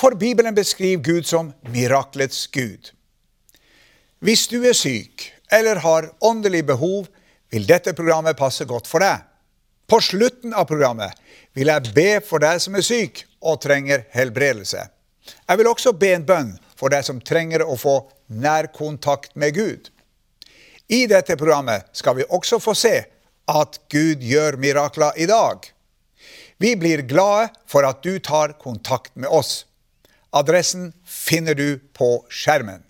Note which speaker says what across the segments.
Speaker 1: For Bibelen beskriver Gud som miraklets Gud. Hvis du er syk eller har åndelig behov, vil dette programmet passe godt for deg. På slutten av programmet vil jeg be for deg som er syk og trenger helbredelse. Jeg vil også be en bønn for deg som trenger å få nærkontakt med Gud. I dette programmet skal vi også få se at Gud gjør mirakler i dag. Vi blir glade for at du tar kontakt med oss. Adressen finner du på skjermen.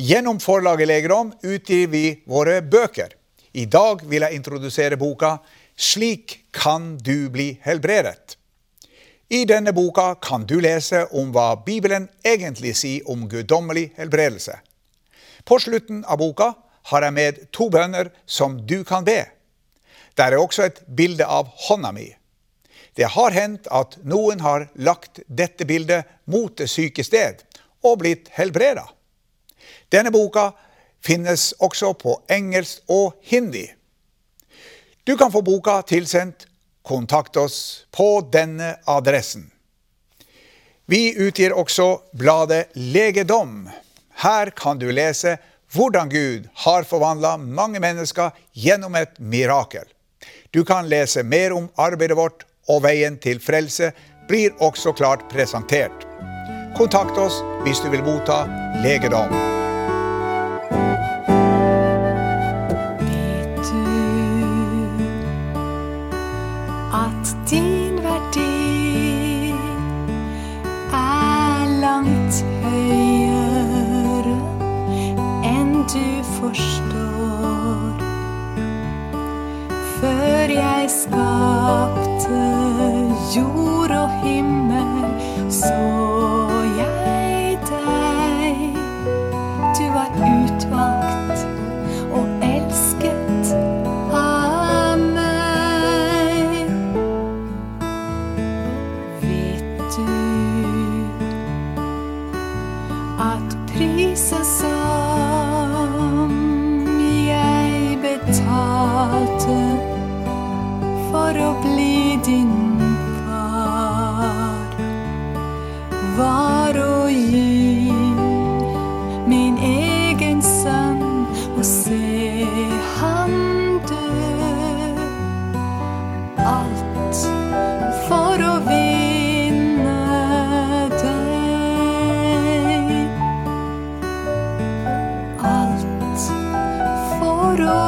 Speaker 1: Gjennom forlaget Legedom utgir vi våre bøker. I dag vil jeg introdusere boka 'Slik kan du bli helbredet'. I denne boka kan du lese om hva Bibelen egentlig sier om guddommelig helbredelse. På slutten av boka har jeg med to bønner som du kan be. Der er også et bilde av hånda mi. Det har hendt at noen har lagt dette bildet mot det syke sted og blitt helbreda. Denne boka finnes også på engelsk og hindi. Du kan få boka tilsendt. Kontakt oss på denne adressen. Vi utgir også bladet Legedom. Her kan du lese hvordan Gud har forvandla mange mennesker gjennom et mirakel. Du kan lese mer om arbeidet vårt, og veien til frelse blir også klart presentert. Kontakt oss hvis du vil motta legedom.
Speaker 2: Himmel, så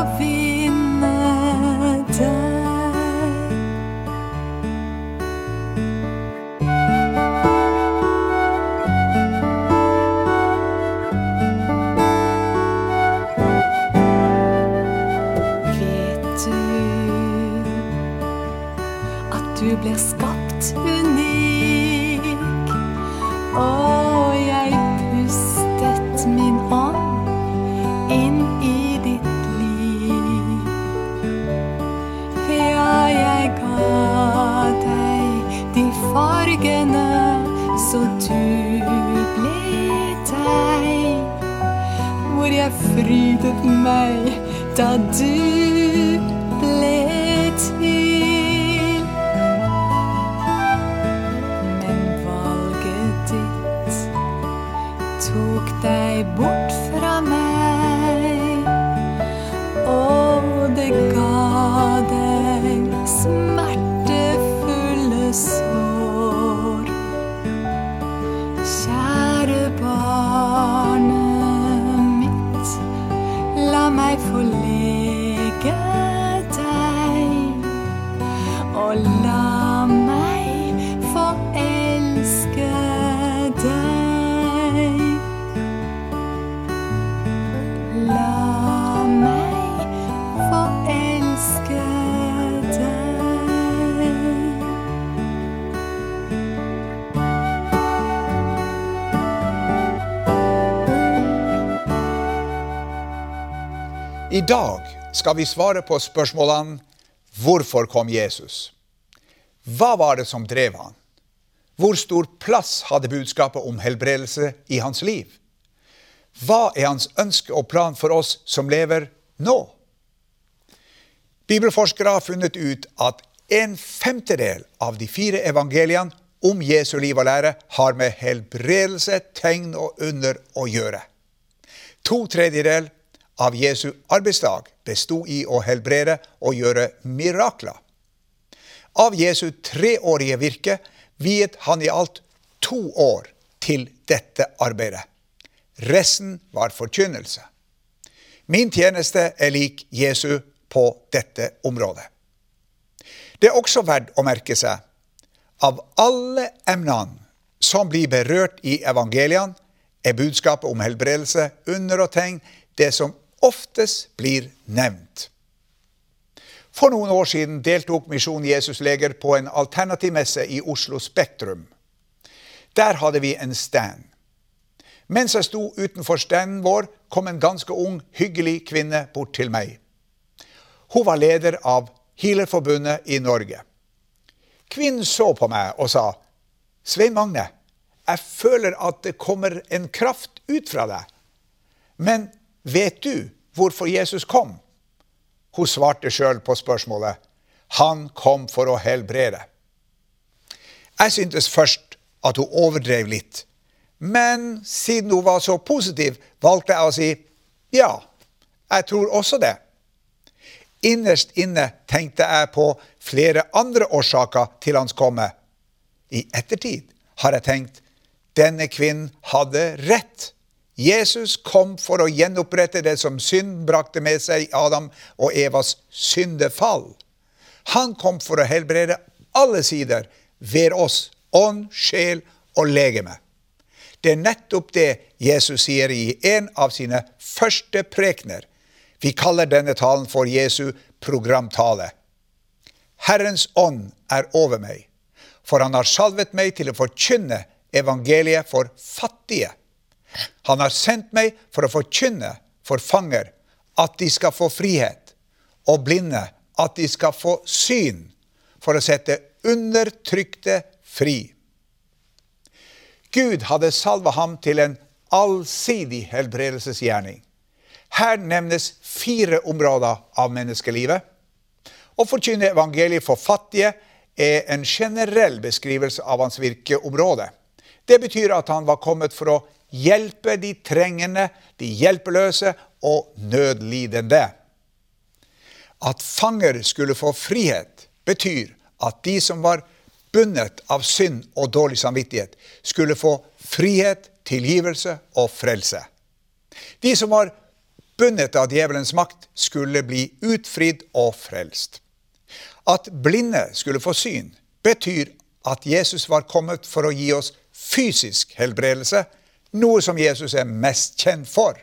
Speaker 2: for å da du ble til. Men valget ditt tok deg bort
Speaker 1: I dag skal vi svare på spørsmålene Hvorfor kom Jesus? Hva var det som drev han? Hvor stor plass hadde budskapet om helbredelse i hans liv? Hva er hans ønske og plan for oss som lever nå? Bibelforskere har funnet ut at en femtedel av de fire evangeliene om Jesu liv og lære har med helbredelse, tegn og under å gjøre. To tredjedel av Jesu arbeidsdag bestod i å helbrede og gjøre mirakler. Av Jesu treårige virke viet han i alt to år til dette arbeidet. Resten var forkynnelse. Min tjeneste er lik Jesu på dette området. Det er også verdt å merke seg av alle emnene som blir berørt i evangeliene, er budskapet om helbredelse, under og tegn det som oftest blir nevnt. For noen år siden deltok Misjon Jesusleger på en alternativmesse i Oslo Spektrum. Der hadde vi en stand. Mens jeg sto utenfor standen vår, kom en ganske ung, hyggelig kvinne bort til meg. Hun var leder av Healerforbundet i Norge. Kvinnen så på meg og sa, Svein Magne, jeg føler at det kommer en kraft ut fra deg. Men vet du hvorfor Jesus kom? Hun svarte sjøl på spørsmålet. Han kom for å helbrede. Jeg syntes først at hun overdrev litt. Men siden hun var så positiv, valgte jeg å si ja, jeg tror også det. Innerst inne tenkte jeg på flere andre årsaker til hans komme. I ettertid har jeg tenkt denne kvinnen hadde rett. Jesus kom for å gjenopprette det som synd brakte med seg Adam og Evas syndefall. Han kom for å helbrede alle sider ved oss, ånd, sjel og legeme. Det er nettopp det Jesus sier i en av sine første prekener. Vi kaller denne talen for Jesu programtale. Herrens ånd er over meg, for han har salvet meg til å forkynne evangeliet for fattige. Han har sendt meg for å forkynne for fanger at de skal få frihet, og blinde at de skal få syn, for å sette undertrykte fri. Gud hadde salva ham til en allsidig helbredelsesgjerning. Her nevnes fire områder av menneskelivet. Å forkynne evangeliet for fattige er en generell beskrivelse av hans virkeområde. Det betyr at han var kommet for å hjelpe de trengende, de hjelpeløse og nødlidende. At fanger skulle få frihet, betyr at de som var bundet av synd og dårlig samvittighet, skulle få frihet, tilgivelse og frelse. De som var bundet av djevelens makt, skulle bli utfridd og frelst. At blinde skulle få syn, betyr at Jesus var kommet for å gi oss fysisk helbredelse, noe som Jesus er mest kjent for.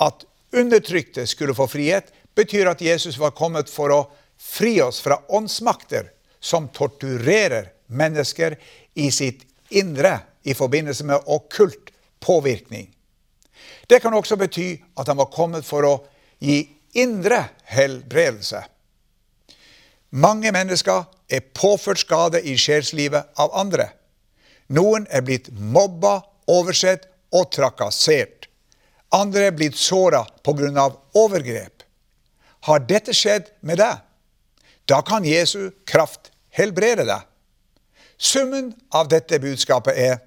Speaker 1: At undertrykte skulle få frihet, betyr at Jesus var kommet for å fri oss fra åndsmakter som torturerer mennesker i sitt indre i forbindelse med okkult påvirkning. Det kan også bety at han var kommet for å gi indre helbredelse. Mange mennesker er påført skade i sjelslivet av andre. Noen er blitt mobba, oversett og trakassert. Andre er blitt såra pga. overgrep. Har dette skjedd med deg? Da kan Jesu kraft helbrede deg. Summen av dette budskapet er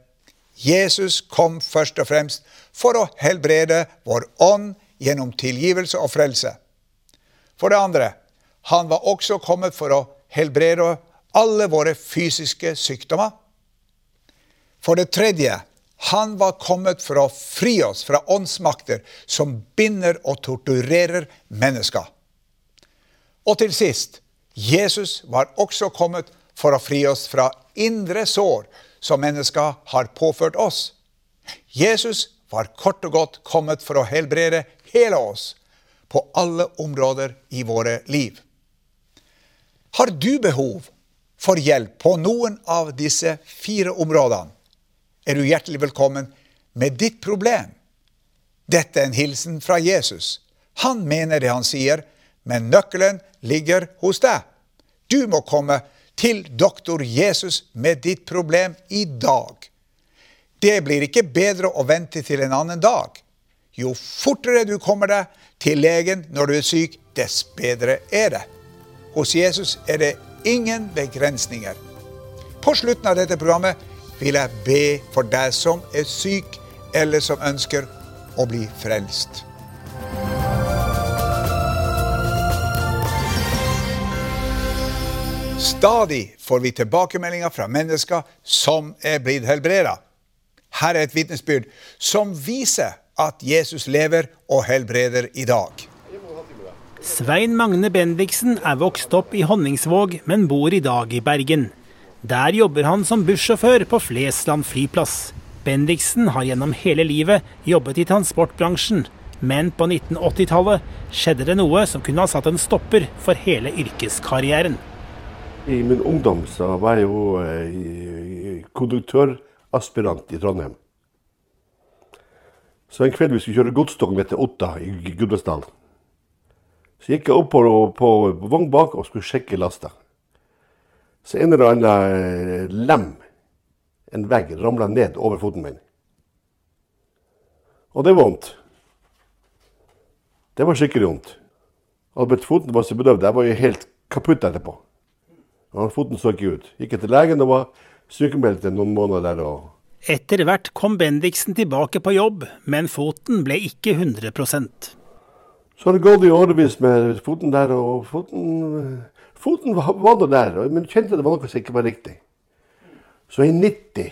Speaker 1: Jesus kom først og fremst for å helbrede vår ånd gjennom tilgivelse og frelse. For det andre, han var også kommet for å helbrede alle våre fysiske sykdommer. For det tredje, han var kommet for å fri oss fra åndsmakter som binder og torturerer mennesker. Og til sist, Jesus var også kommet for å fri oss fra indre sår som mennesker har påført oss. Jesus var kort og godt kommet for å helbrede hele oss på alle områder i våre liv. Har du behov for hjelp på noen av disse fire områdene? Er du hjertelig velkommen med ditt problem. Dette er en hilsen fra Jesus. Han mener det han sier, men nøkkelen ligger hos deg. Du må komme til doktor Jesus med ditt problem i dag. Det blir ikke bedre å vente til en annen dag. Jo fortere du kommer deg til legen når du er syk, dess bedre er det. Hos Jesus er det ingen begrensninger. På slutten av dette programmet vil jeg be for deg som er syk, eller som ønsker å bli frelst. Stadig får vi tilbakemeldinger fra mennesker som er blitt helbreda. Her er et vitnesbyrd som viser at Jesus lever og helbreder i dag.
Speaker 3: Svein Magne Bendiksen er vokst opp i Honningsvåg, men bor i dag i Bergen. Der jobber han som bussjåfør på Flesland flyplass. Bendiksen har gjennom hele livet jobbet i transportbransjen, men på 1980-tallet skjedde det noe som kunne ha satt en stopper for hele yrkeskarrieren.
Speaker 4: I min ungdom var jeg jo eh, konduktøraspirant i Trondheim. Så en kveld vi skulle kjøre godstog ned til Otta i Gudbrandsdalen. Så gikk jeg opp på, på, på vogn bak og skulle sjekke lasta. Så en eller annen eh, lem, en vegg, ramla ned over foten min. Og det var vondt. Det var skikkelig vondt. Albert foten var så bedøvd. Jeg var jo helt kaputt etterpå. Og foten så ikke ut. Gikk til legen og var sykemeldt i noen måneder der. og
Speaker 3: Etter hvert kom Bendiksen tilbake på jobb, men foten ble ikke 100%
Speaker 4: Så har det gått i årevis med foten der, og foten, foten var, var nå der. Men jeg kjente det var noe som ikke var riktig. Så i 90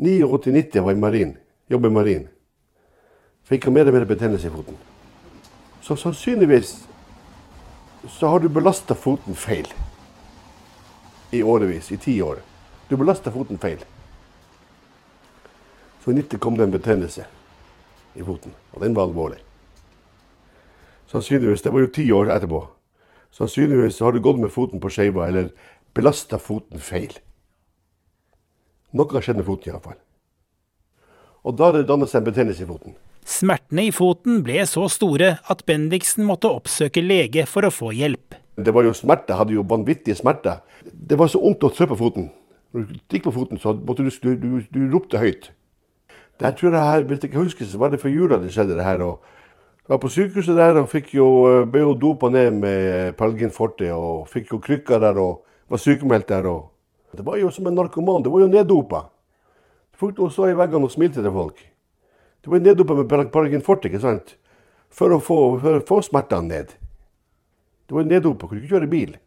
Speaker 4: 89-90 var jeg marin, i marin. Fikk jeg mer og mer betennelse i foten. Så sannsynligvis så har du belasta foten feil i årevis, i ti år. Du belasta foten feil. Så i 90 kom det en betennelse i foten, og den var alvorlig. Sannsynligvis, Det var jo ti år etterpå. Sannsynligvis har du gått med foten på skeiva eller belasta foten feil. Noe har skjedd med foten iallfall. Og da har det dannet seg en betennelse i foten.
Speaker 3: Smertene i foten ble så store at Bendiksen måtte oppsøke lege for å få hjelp.
Speaker 4: Det var jo smerte, hadde jo vanvittige smerter. Det var så vondt å trø på foten. Når du gikk på foten, så måtte du, du, du, du ropte høyt. Der tror jeg her, Hvis jeg ikke husker, så var det for jula det skjedde det her. og var på sykehuset der og fikk jo, ble jo dopa ned med Pelgin Forte og fikk jo krykker der og var sykemeldt der. og Det var jo som en narkoman. Det var jo neddopa. Folk så i veggene og smilte til folk. Det var neddopa med Pelgin Forte, ikke sant? For å få, for å få smertene ned. Det var neddopa, kunne ikke kjøre bil.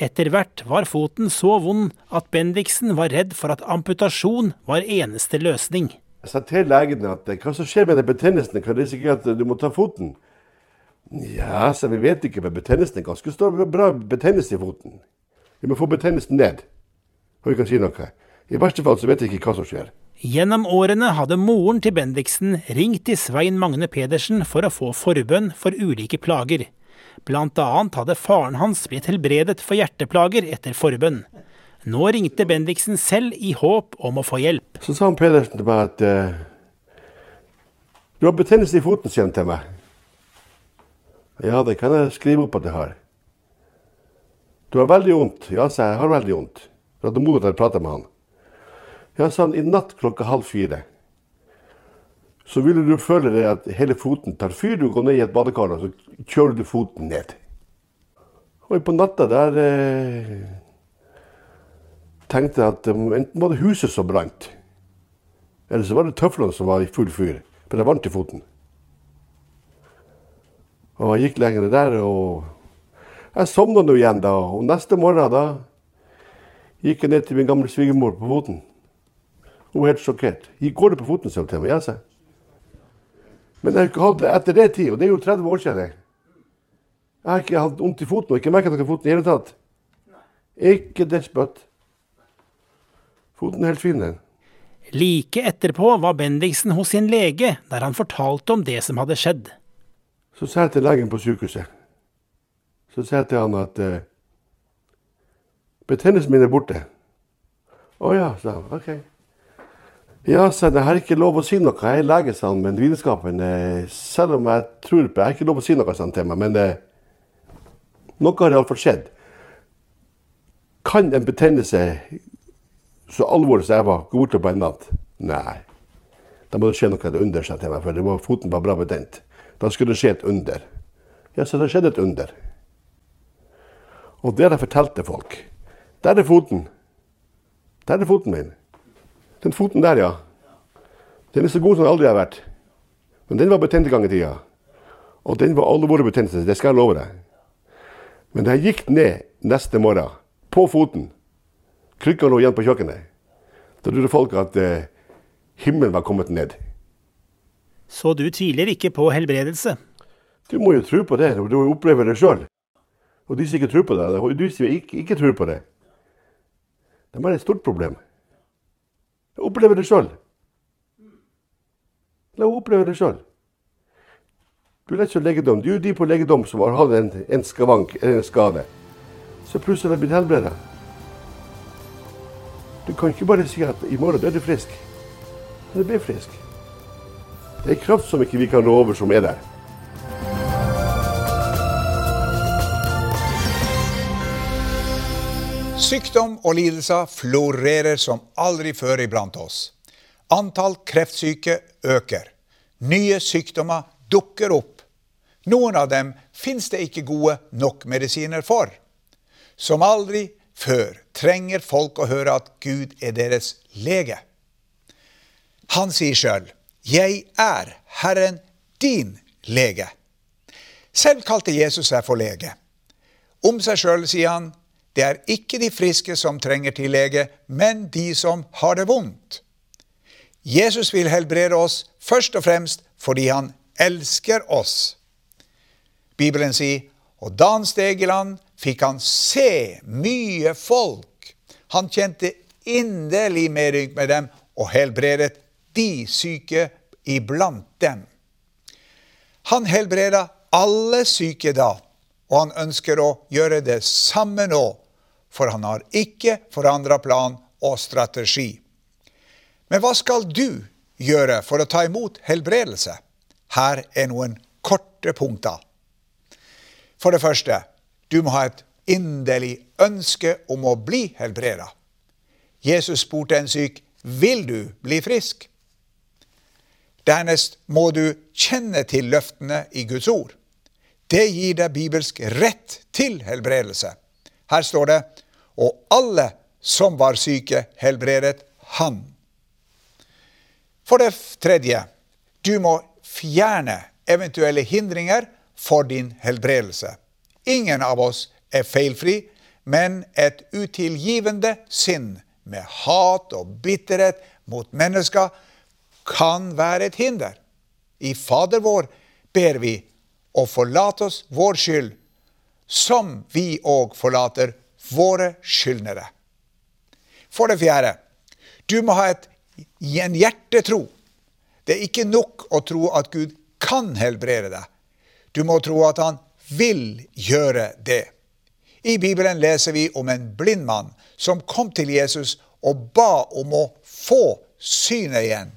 Speaker 3: Etter hvert var foten så vond at Bendiksen var redd for at amputasjon var eneste løsning.
Speaker 4: Jeg sa til legen at hva som skjer med den betennelsen, kan risikere at du må ta foten. Ja, så vi vet ikke, men betennelsen er ganske stor. Bra betennelse i foten. Vi må få betennelsen ned, og vi kan si noe. I verste fall så vet vi ikke hva som skjer.
Speaker 3: Gjennom årene hadde moren til Bendiksen ringt til Svein Magne Pedersen for å få forbønn for ulike plager. Blant annet hadde faren hans blitt helbredet for hjerteplager etter forbønn. Nå ringte Bendiksen selv i håp om å få hjelp.
Speaker 4: Så sa han Pedersen til meg at uh, du har betennelse i foten, sier han til meg. Ja, det kan jeg skrive opp at jeg har. Du har veldig vondt. Ja, sa jeg, jeg har veldig vondt. For hadde mor til å prate med han. Ja, sa han, i natt klokka halv fire så ville du føle deg at hele foten tar fyr. Du går ned i et badekar og så kjører du foten ned. Og på natta der eh, tenkte at um, enten var det huset som brant, eller så var det tøflene som var i full fyr. For det varmt i foten. Og jeg gikk lenger der, og jeg sovna nå igjen da. Og neste morgen da gikk jeg ned til min gamle svigermor på foten. Hun var helt sjokkert. Går det på foten, sa hun til meg. Ja, sa Men jeg har ikke hatt det etter det tid, og det er jo 30 år siden. Jeg har ikke hatt vondt i foten og ikke merket noe i foten i det hele tatt. Ikke det spøtt. Foten helt fin, den.
Speaker 3: Like etterpå var Bendiksen hos sin lege, der han fortalte om det som hadde skjedd.
Speaker 4: Så sa jeg til legen på sykehuset Så sa jeg til han at uh, betennelsen min er borte. Å ja, sa han. OK. Ja, så jeg har ikke lov å si noe. Jeg er lege, sa han, men vitenskapen eh, Selv om jeg tror på Jeg har ikke lov å si noe sånt til meg, men eh, noe har iallfall skjedd. Kan en betennelse så alvorlig som jeg var, gå bort på en natt? Nei. Da må det skje noe under seg til meg, for var, foten var bra betent. Da skulle det skje et under. Ja, så det skjedde et under. Og det har jeg fortalt til folk. Der er foten. Der er foten min. Den foten der, ja. Den er så god som den aldri har vært. Men den var betent en gang i tida. Og den var alvorlig betent, det skal jeg love deg. Men da jeg gikk ned neste morgen, på foten Krykka lå igjen på kjøkkenet. Da trodde folk at eh, himmelen var kommet ned.
Speaker 3: Så du tviler ikke på helbredelse?
Speaker 4: Du må jo tro på det, og du opplever det sjøl. Og de som ikke tror på det, og de som ikke, ikke tror på det, de har et stort problem. Jeg opplever det sjøl. La henne oppleve det sjøl. Du leser legedom. Du er de på legedom som har hatt en, en skavank en skade. Så plutselig har det blitt helbreda. Du kan ikke bare si at i morgen er du frisk. Men du blir frisk. Det er kraft som ikke vi kan rå over, som er der.
Speaker 1: Sykdom og lidelser florerer som aldri før iblant oss. Antall kreftsyke øker. Nye sykdommer dukker opp. Noen av dem fins det ikke gode nok medisiner for. Som aldri før trenger folk å høre at Gud er deres lege. Han sier sjøl, 'Jeg er Herren din lege'. Selv kalte Jesus seg for lege. Om seg sjøl sier han, det er ikke de friske som trenger til lege, men de som har det vondt. Jesus vil helbrede oss først og fremst fordi han elsker oss. Bibelen sier, og da han steg i land, fikk han se mye folk. Han kjente inderlig medynk med dem og helbredet de syke iblant dem. Han helbreda alle syke da, og han ønsker å gjøre det samme nå for han har ikke forandra plan og strategi. Men hva skal du gjøre for å ta imot helbredelse? Her er noen korte punkter. For det første, du må ha et inderlig ønske om å bli helbreda. Jesus spurte en syk, 'Vil du bli frisk?' Dernest må du kjenne til løftene i Guds ord. Det gir deg bibelsk rett til helbredelse. Her står det og alle som var syke, helbredet han. For det tredje, du må fjerne eventuelle hindringer for din helbredelse. Ingen av oss er feilfri, men et utilgivende sinn med hat og bitterhet mot mennesker kan være et hinder. I Fader vår ber vi å forlate oss vår skyld, som vi òg forlater våre skyldnere. For det fjerde, du må ha et, en hjertetro. Det er ikke nok å tro at Gud kan helbrede deg. Du må tro at han vil gjøre det. I Bibelen leser vi om en blind mann som kom til Jesus og ba om å få synet igjen.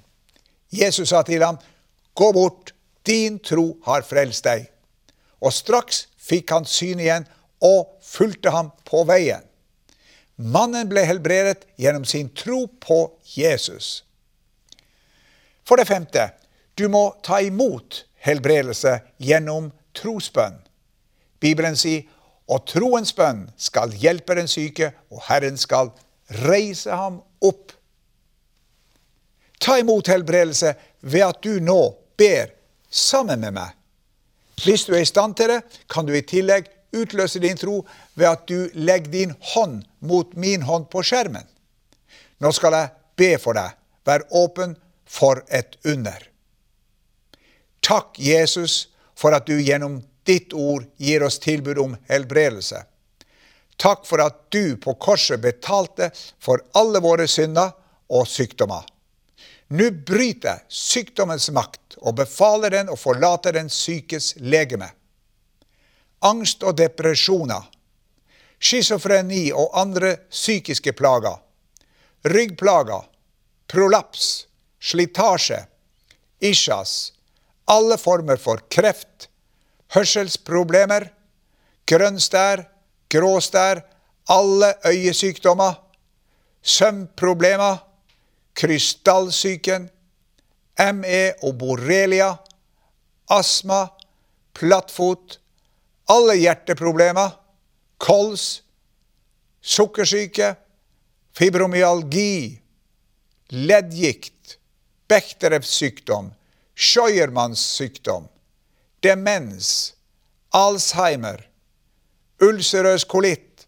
Speaker 1: Jesus sa til ham, 'Gå bort, din tro har frelst deg.' Og straks fikk han synet igjen og fulgte ham på veien. Mannen ble helbredet gjennom sin tro på Jesus. For det femte, du må ta imot helbredelse gjennom trosbønn. Bibelen sier, og troens bønn skal hjelpe den syke, og Herren skal reise ham opp. Ta imot helbredelse ved at du nå ber sammen med meg. Hvis du er i stand til det, kan du i tillegg utløse din tro ved at du legger din hånd mot min hånd på skjermen. Nå skal jeg be for deg. Vær åpen for et under. Takk, Jesus, for at du gjennom ditt ord gir oss tilbud om helbredelse. Takk for at du på korset betalte for alle våre synder og sykdommer. Nå bryter jeg sykdommens makt og befaler den å forlate den sykes legeme angst og depresjoner, schizofreni og andre psykiske plager, ryggplager, prolaps, slitasje, isjas, alle former for kreft, hørselsproblemer, grønnstær, gråstær, alle øyesykdommer, søvnproblemer, krystallsyken, ME og borrelia, astma, plattfot, alle hjerteproblemer, kols, sukkersyke, fibromyalgi, leddgikt, Bechterews sykdom, Scheuermanns sykdom, demens, Alzheimer, ulcerøs kolitt,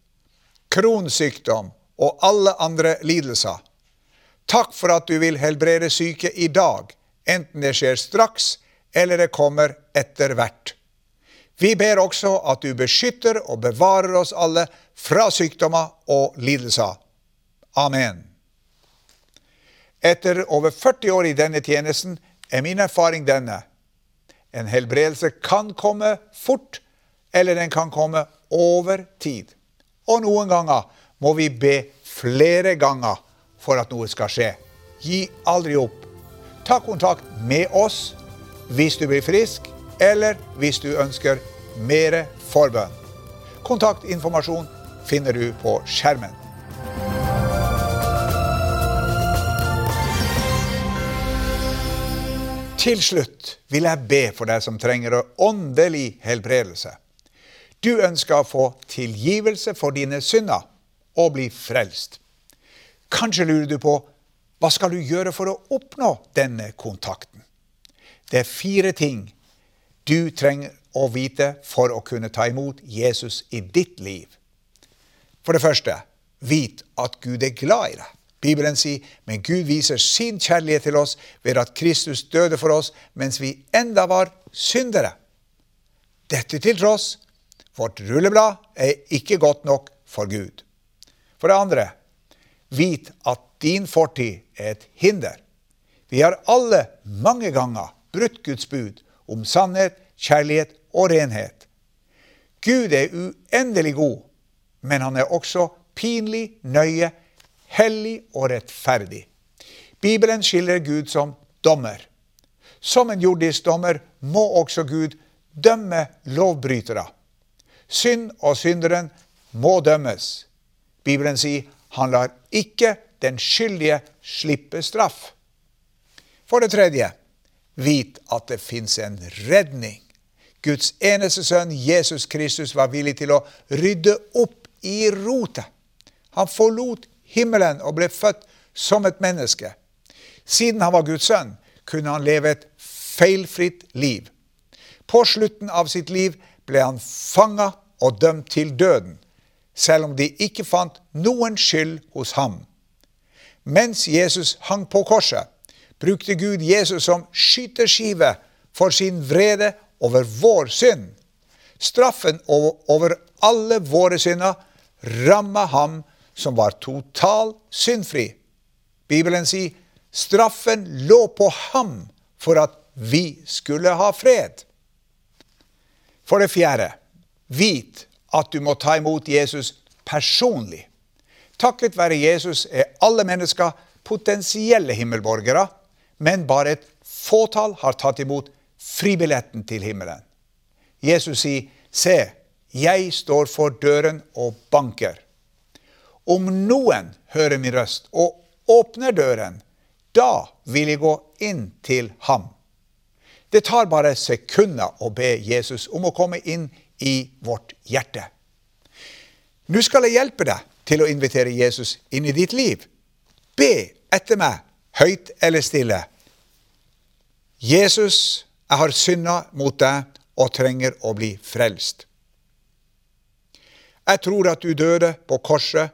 Speaker 1: kronsykdom og alle andre lidelser. Takk for at du vil helbrede syke i dag, enten det skjer straks eller det kommer etter hvert. Vi ber også at du beskytter og bevarer oss alle fra sykdommer og lidelser. Amen. Etter over 40 år i denne tjenesten er min erfaring denne. En helbredelse kan komme fort, eller den kan komme over tid. Og noen ganger må vi be flere ganger for at noe skal skje. Gi aldri opp. Ta kontakt med oss hvis du blir frisk, eller hvis du ønsker mer forbønn. Kontaktinformasjon finner du på skjermen. Til slutt vil jeg be for deg som trenger åndelig helbredelse. Du ønsker å få tilgivelse for dine synder og bli frelst. Kanskje lurer du på hva skal du gjøre for å oppnå denne kontakten? Det er fire ting du trenger å vite for å kunne ta imot Jesus i ditt liv. For det første, vit at Gud er glad i deg. Bibelen sier, men Gud viser sin kjærlighet til oss ved at Kristus døde for oss mens vi enda var syndere. Dette til tross, vårt rulleblad er ikke godt nok for Gud. For det andre, vit at din fortid er et hinder. Vi har alle mange ganger brutt Guds bud om sannhet, kjærlighet og renhet. Gud er uendelig god, men han er også pinlig, nøye, hellig og rettferdig. Bibelen skiller Gud som dommer. Som en jordisk dommer må også Gud dømme lovbrytere. Synd og synderen må dømmes. Bibelen sier han lar ikke den skyldige slippe straff. For det tredje, vit at det fins en redning. Guds eneste sønn, Jesus Kristus, var villig til å rydde opp i rotet. Han forlot himmelen og ble født som et menneske. Siden han var Guds sønn, kunne han leve et feilfritt liv. På slutten av sitt liv ble han fanga og dømt til døden, selv om de ikke fant noen skyld hos ham. Mens Jesus hang på korset, brukte Gud Jesus som skyteskive for sin vrede over vår synd. Straffen over alle våre synder ramma ham som var total syndfri. Bibelen sier straffen lå på ham for at vi skulle ha fred. For det fjerde, vit at du må ta imot Jesus personlig. Takket være Jesus er alle mennesker potensielle himmelborgere, men bare et fåtall har tatt imot fribilletten til himmelen. Jesus sier, 'Se, jeg står for døren og banker'. Om noen hører min røst og åpner døren, da vil jeg gå inn til ham. Det tar bare sekunder å be Jesus om å komme inn i vårt hjerte. Nå skal jeg hjelpe deg til å invitere Jesus inn i ditt liv. Be etter meg, høyt eller stille. Jesus, jeg har synda mot deg og trenger å bli frelst. Jeg tror at du døde på korset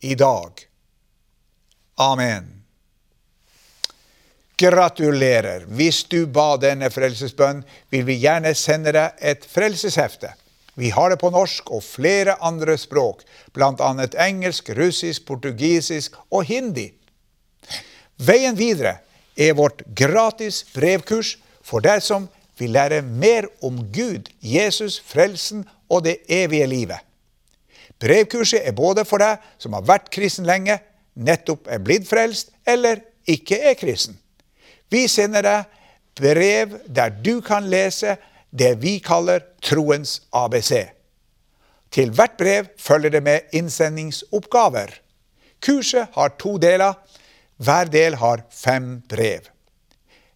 Speaker 1: i dag. Amen. Gratulerer! Hvis du ba denne frelsesbønn, vil vi gjerne sende deg et frelseshefte. Vi har det på norsk og flere andre språk, bl.a. engelsk, russisk, portugisisk og hindi. Veien videre er vårt gratis brevkurs for deg som vil lære mer om Gud, Jesus, frelsen og det evige livet. Brevkurset er både for deg som har vært kristen lenge, nettopp er blitt frelst, eller ikke er kristen. Vi sender deg brev der du kan lese det vi kaller troens ABC. Til hvert brev følger det med innsendingsoppgaver. Kurset har to deler. Hver del har fem brev.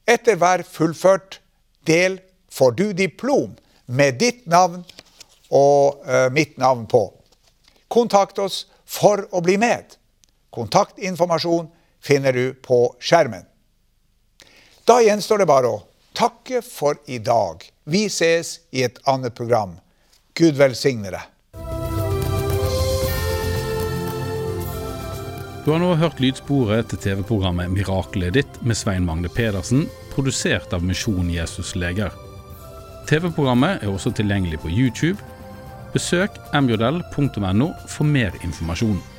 Speaker 1: Etter hver fullført del får du diplom med ditt navn og uh, mitt navn på. Kontakt oss for å bli med. Kontaktinformasjon finner du på skjermen. Da gjenstår det bare å takke for i dag. Vi ses i et annet program. Gud velsigne deg.
Speaker 5: Du har nå hørt lydsporet til TV-programmet 'Miraklet ditt' med Svein Magne Pedersen, produsert av Misjon Jesus Leger. TV-programmet er også tilgjengelig på YouTube. Besøk mjl.no for mer informasjon.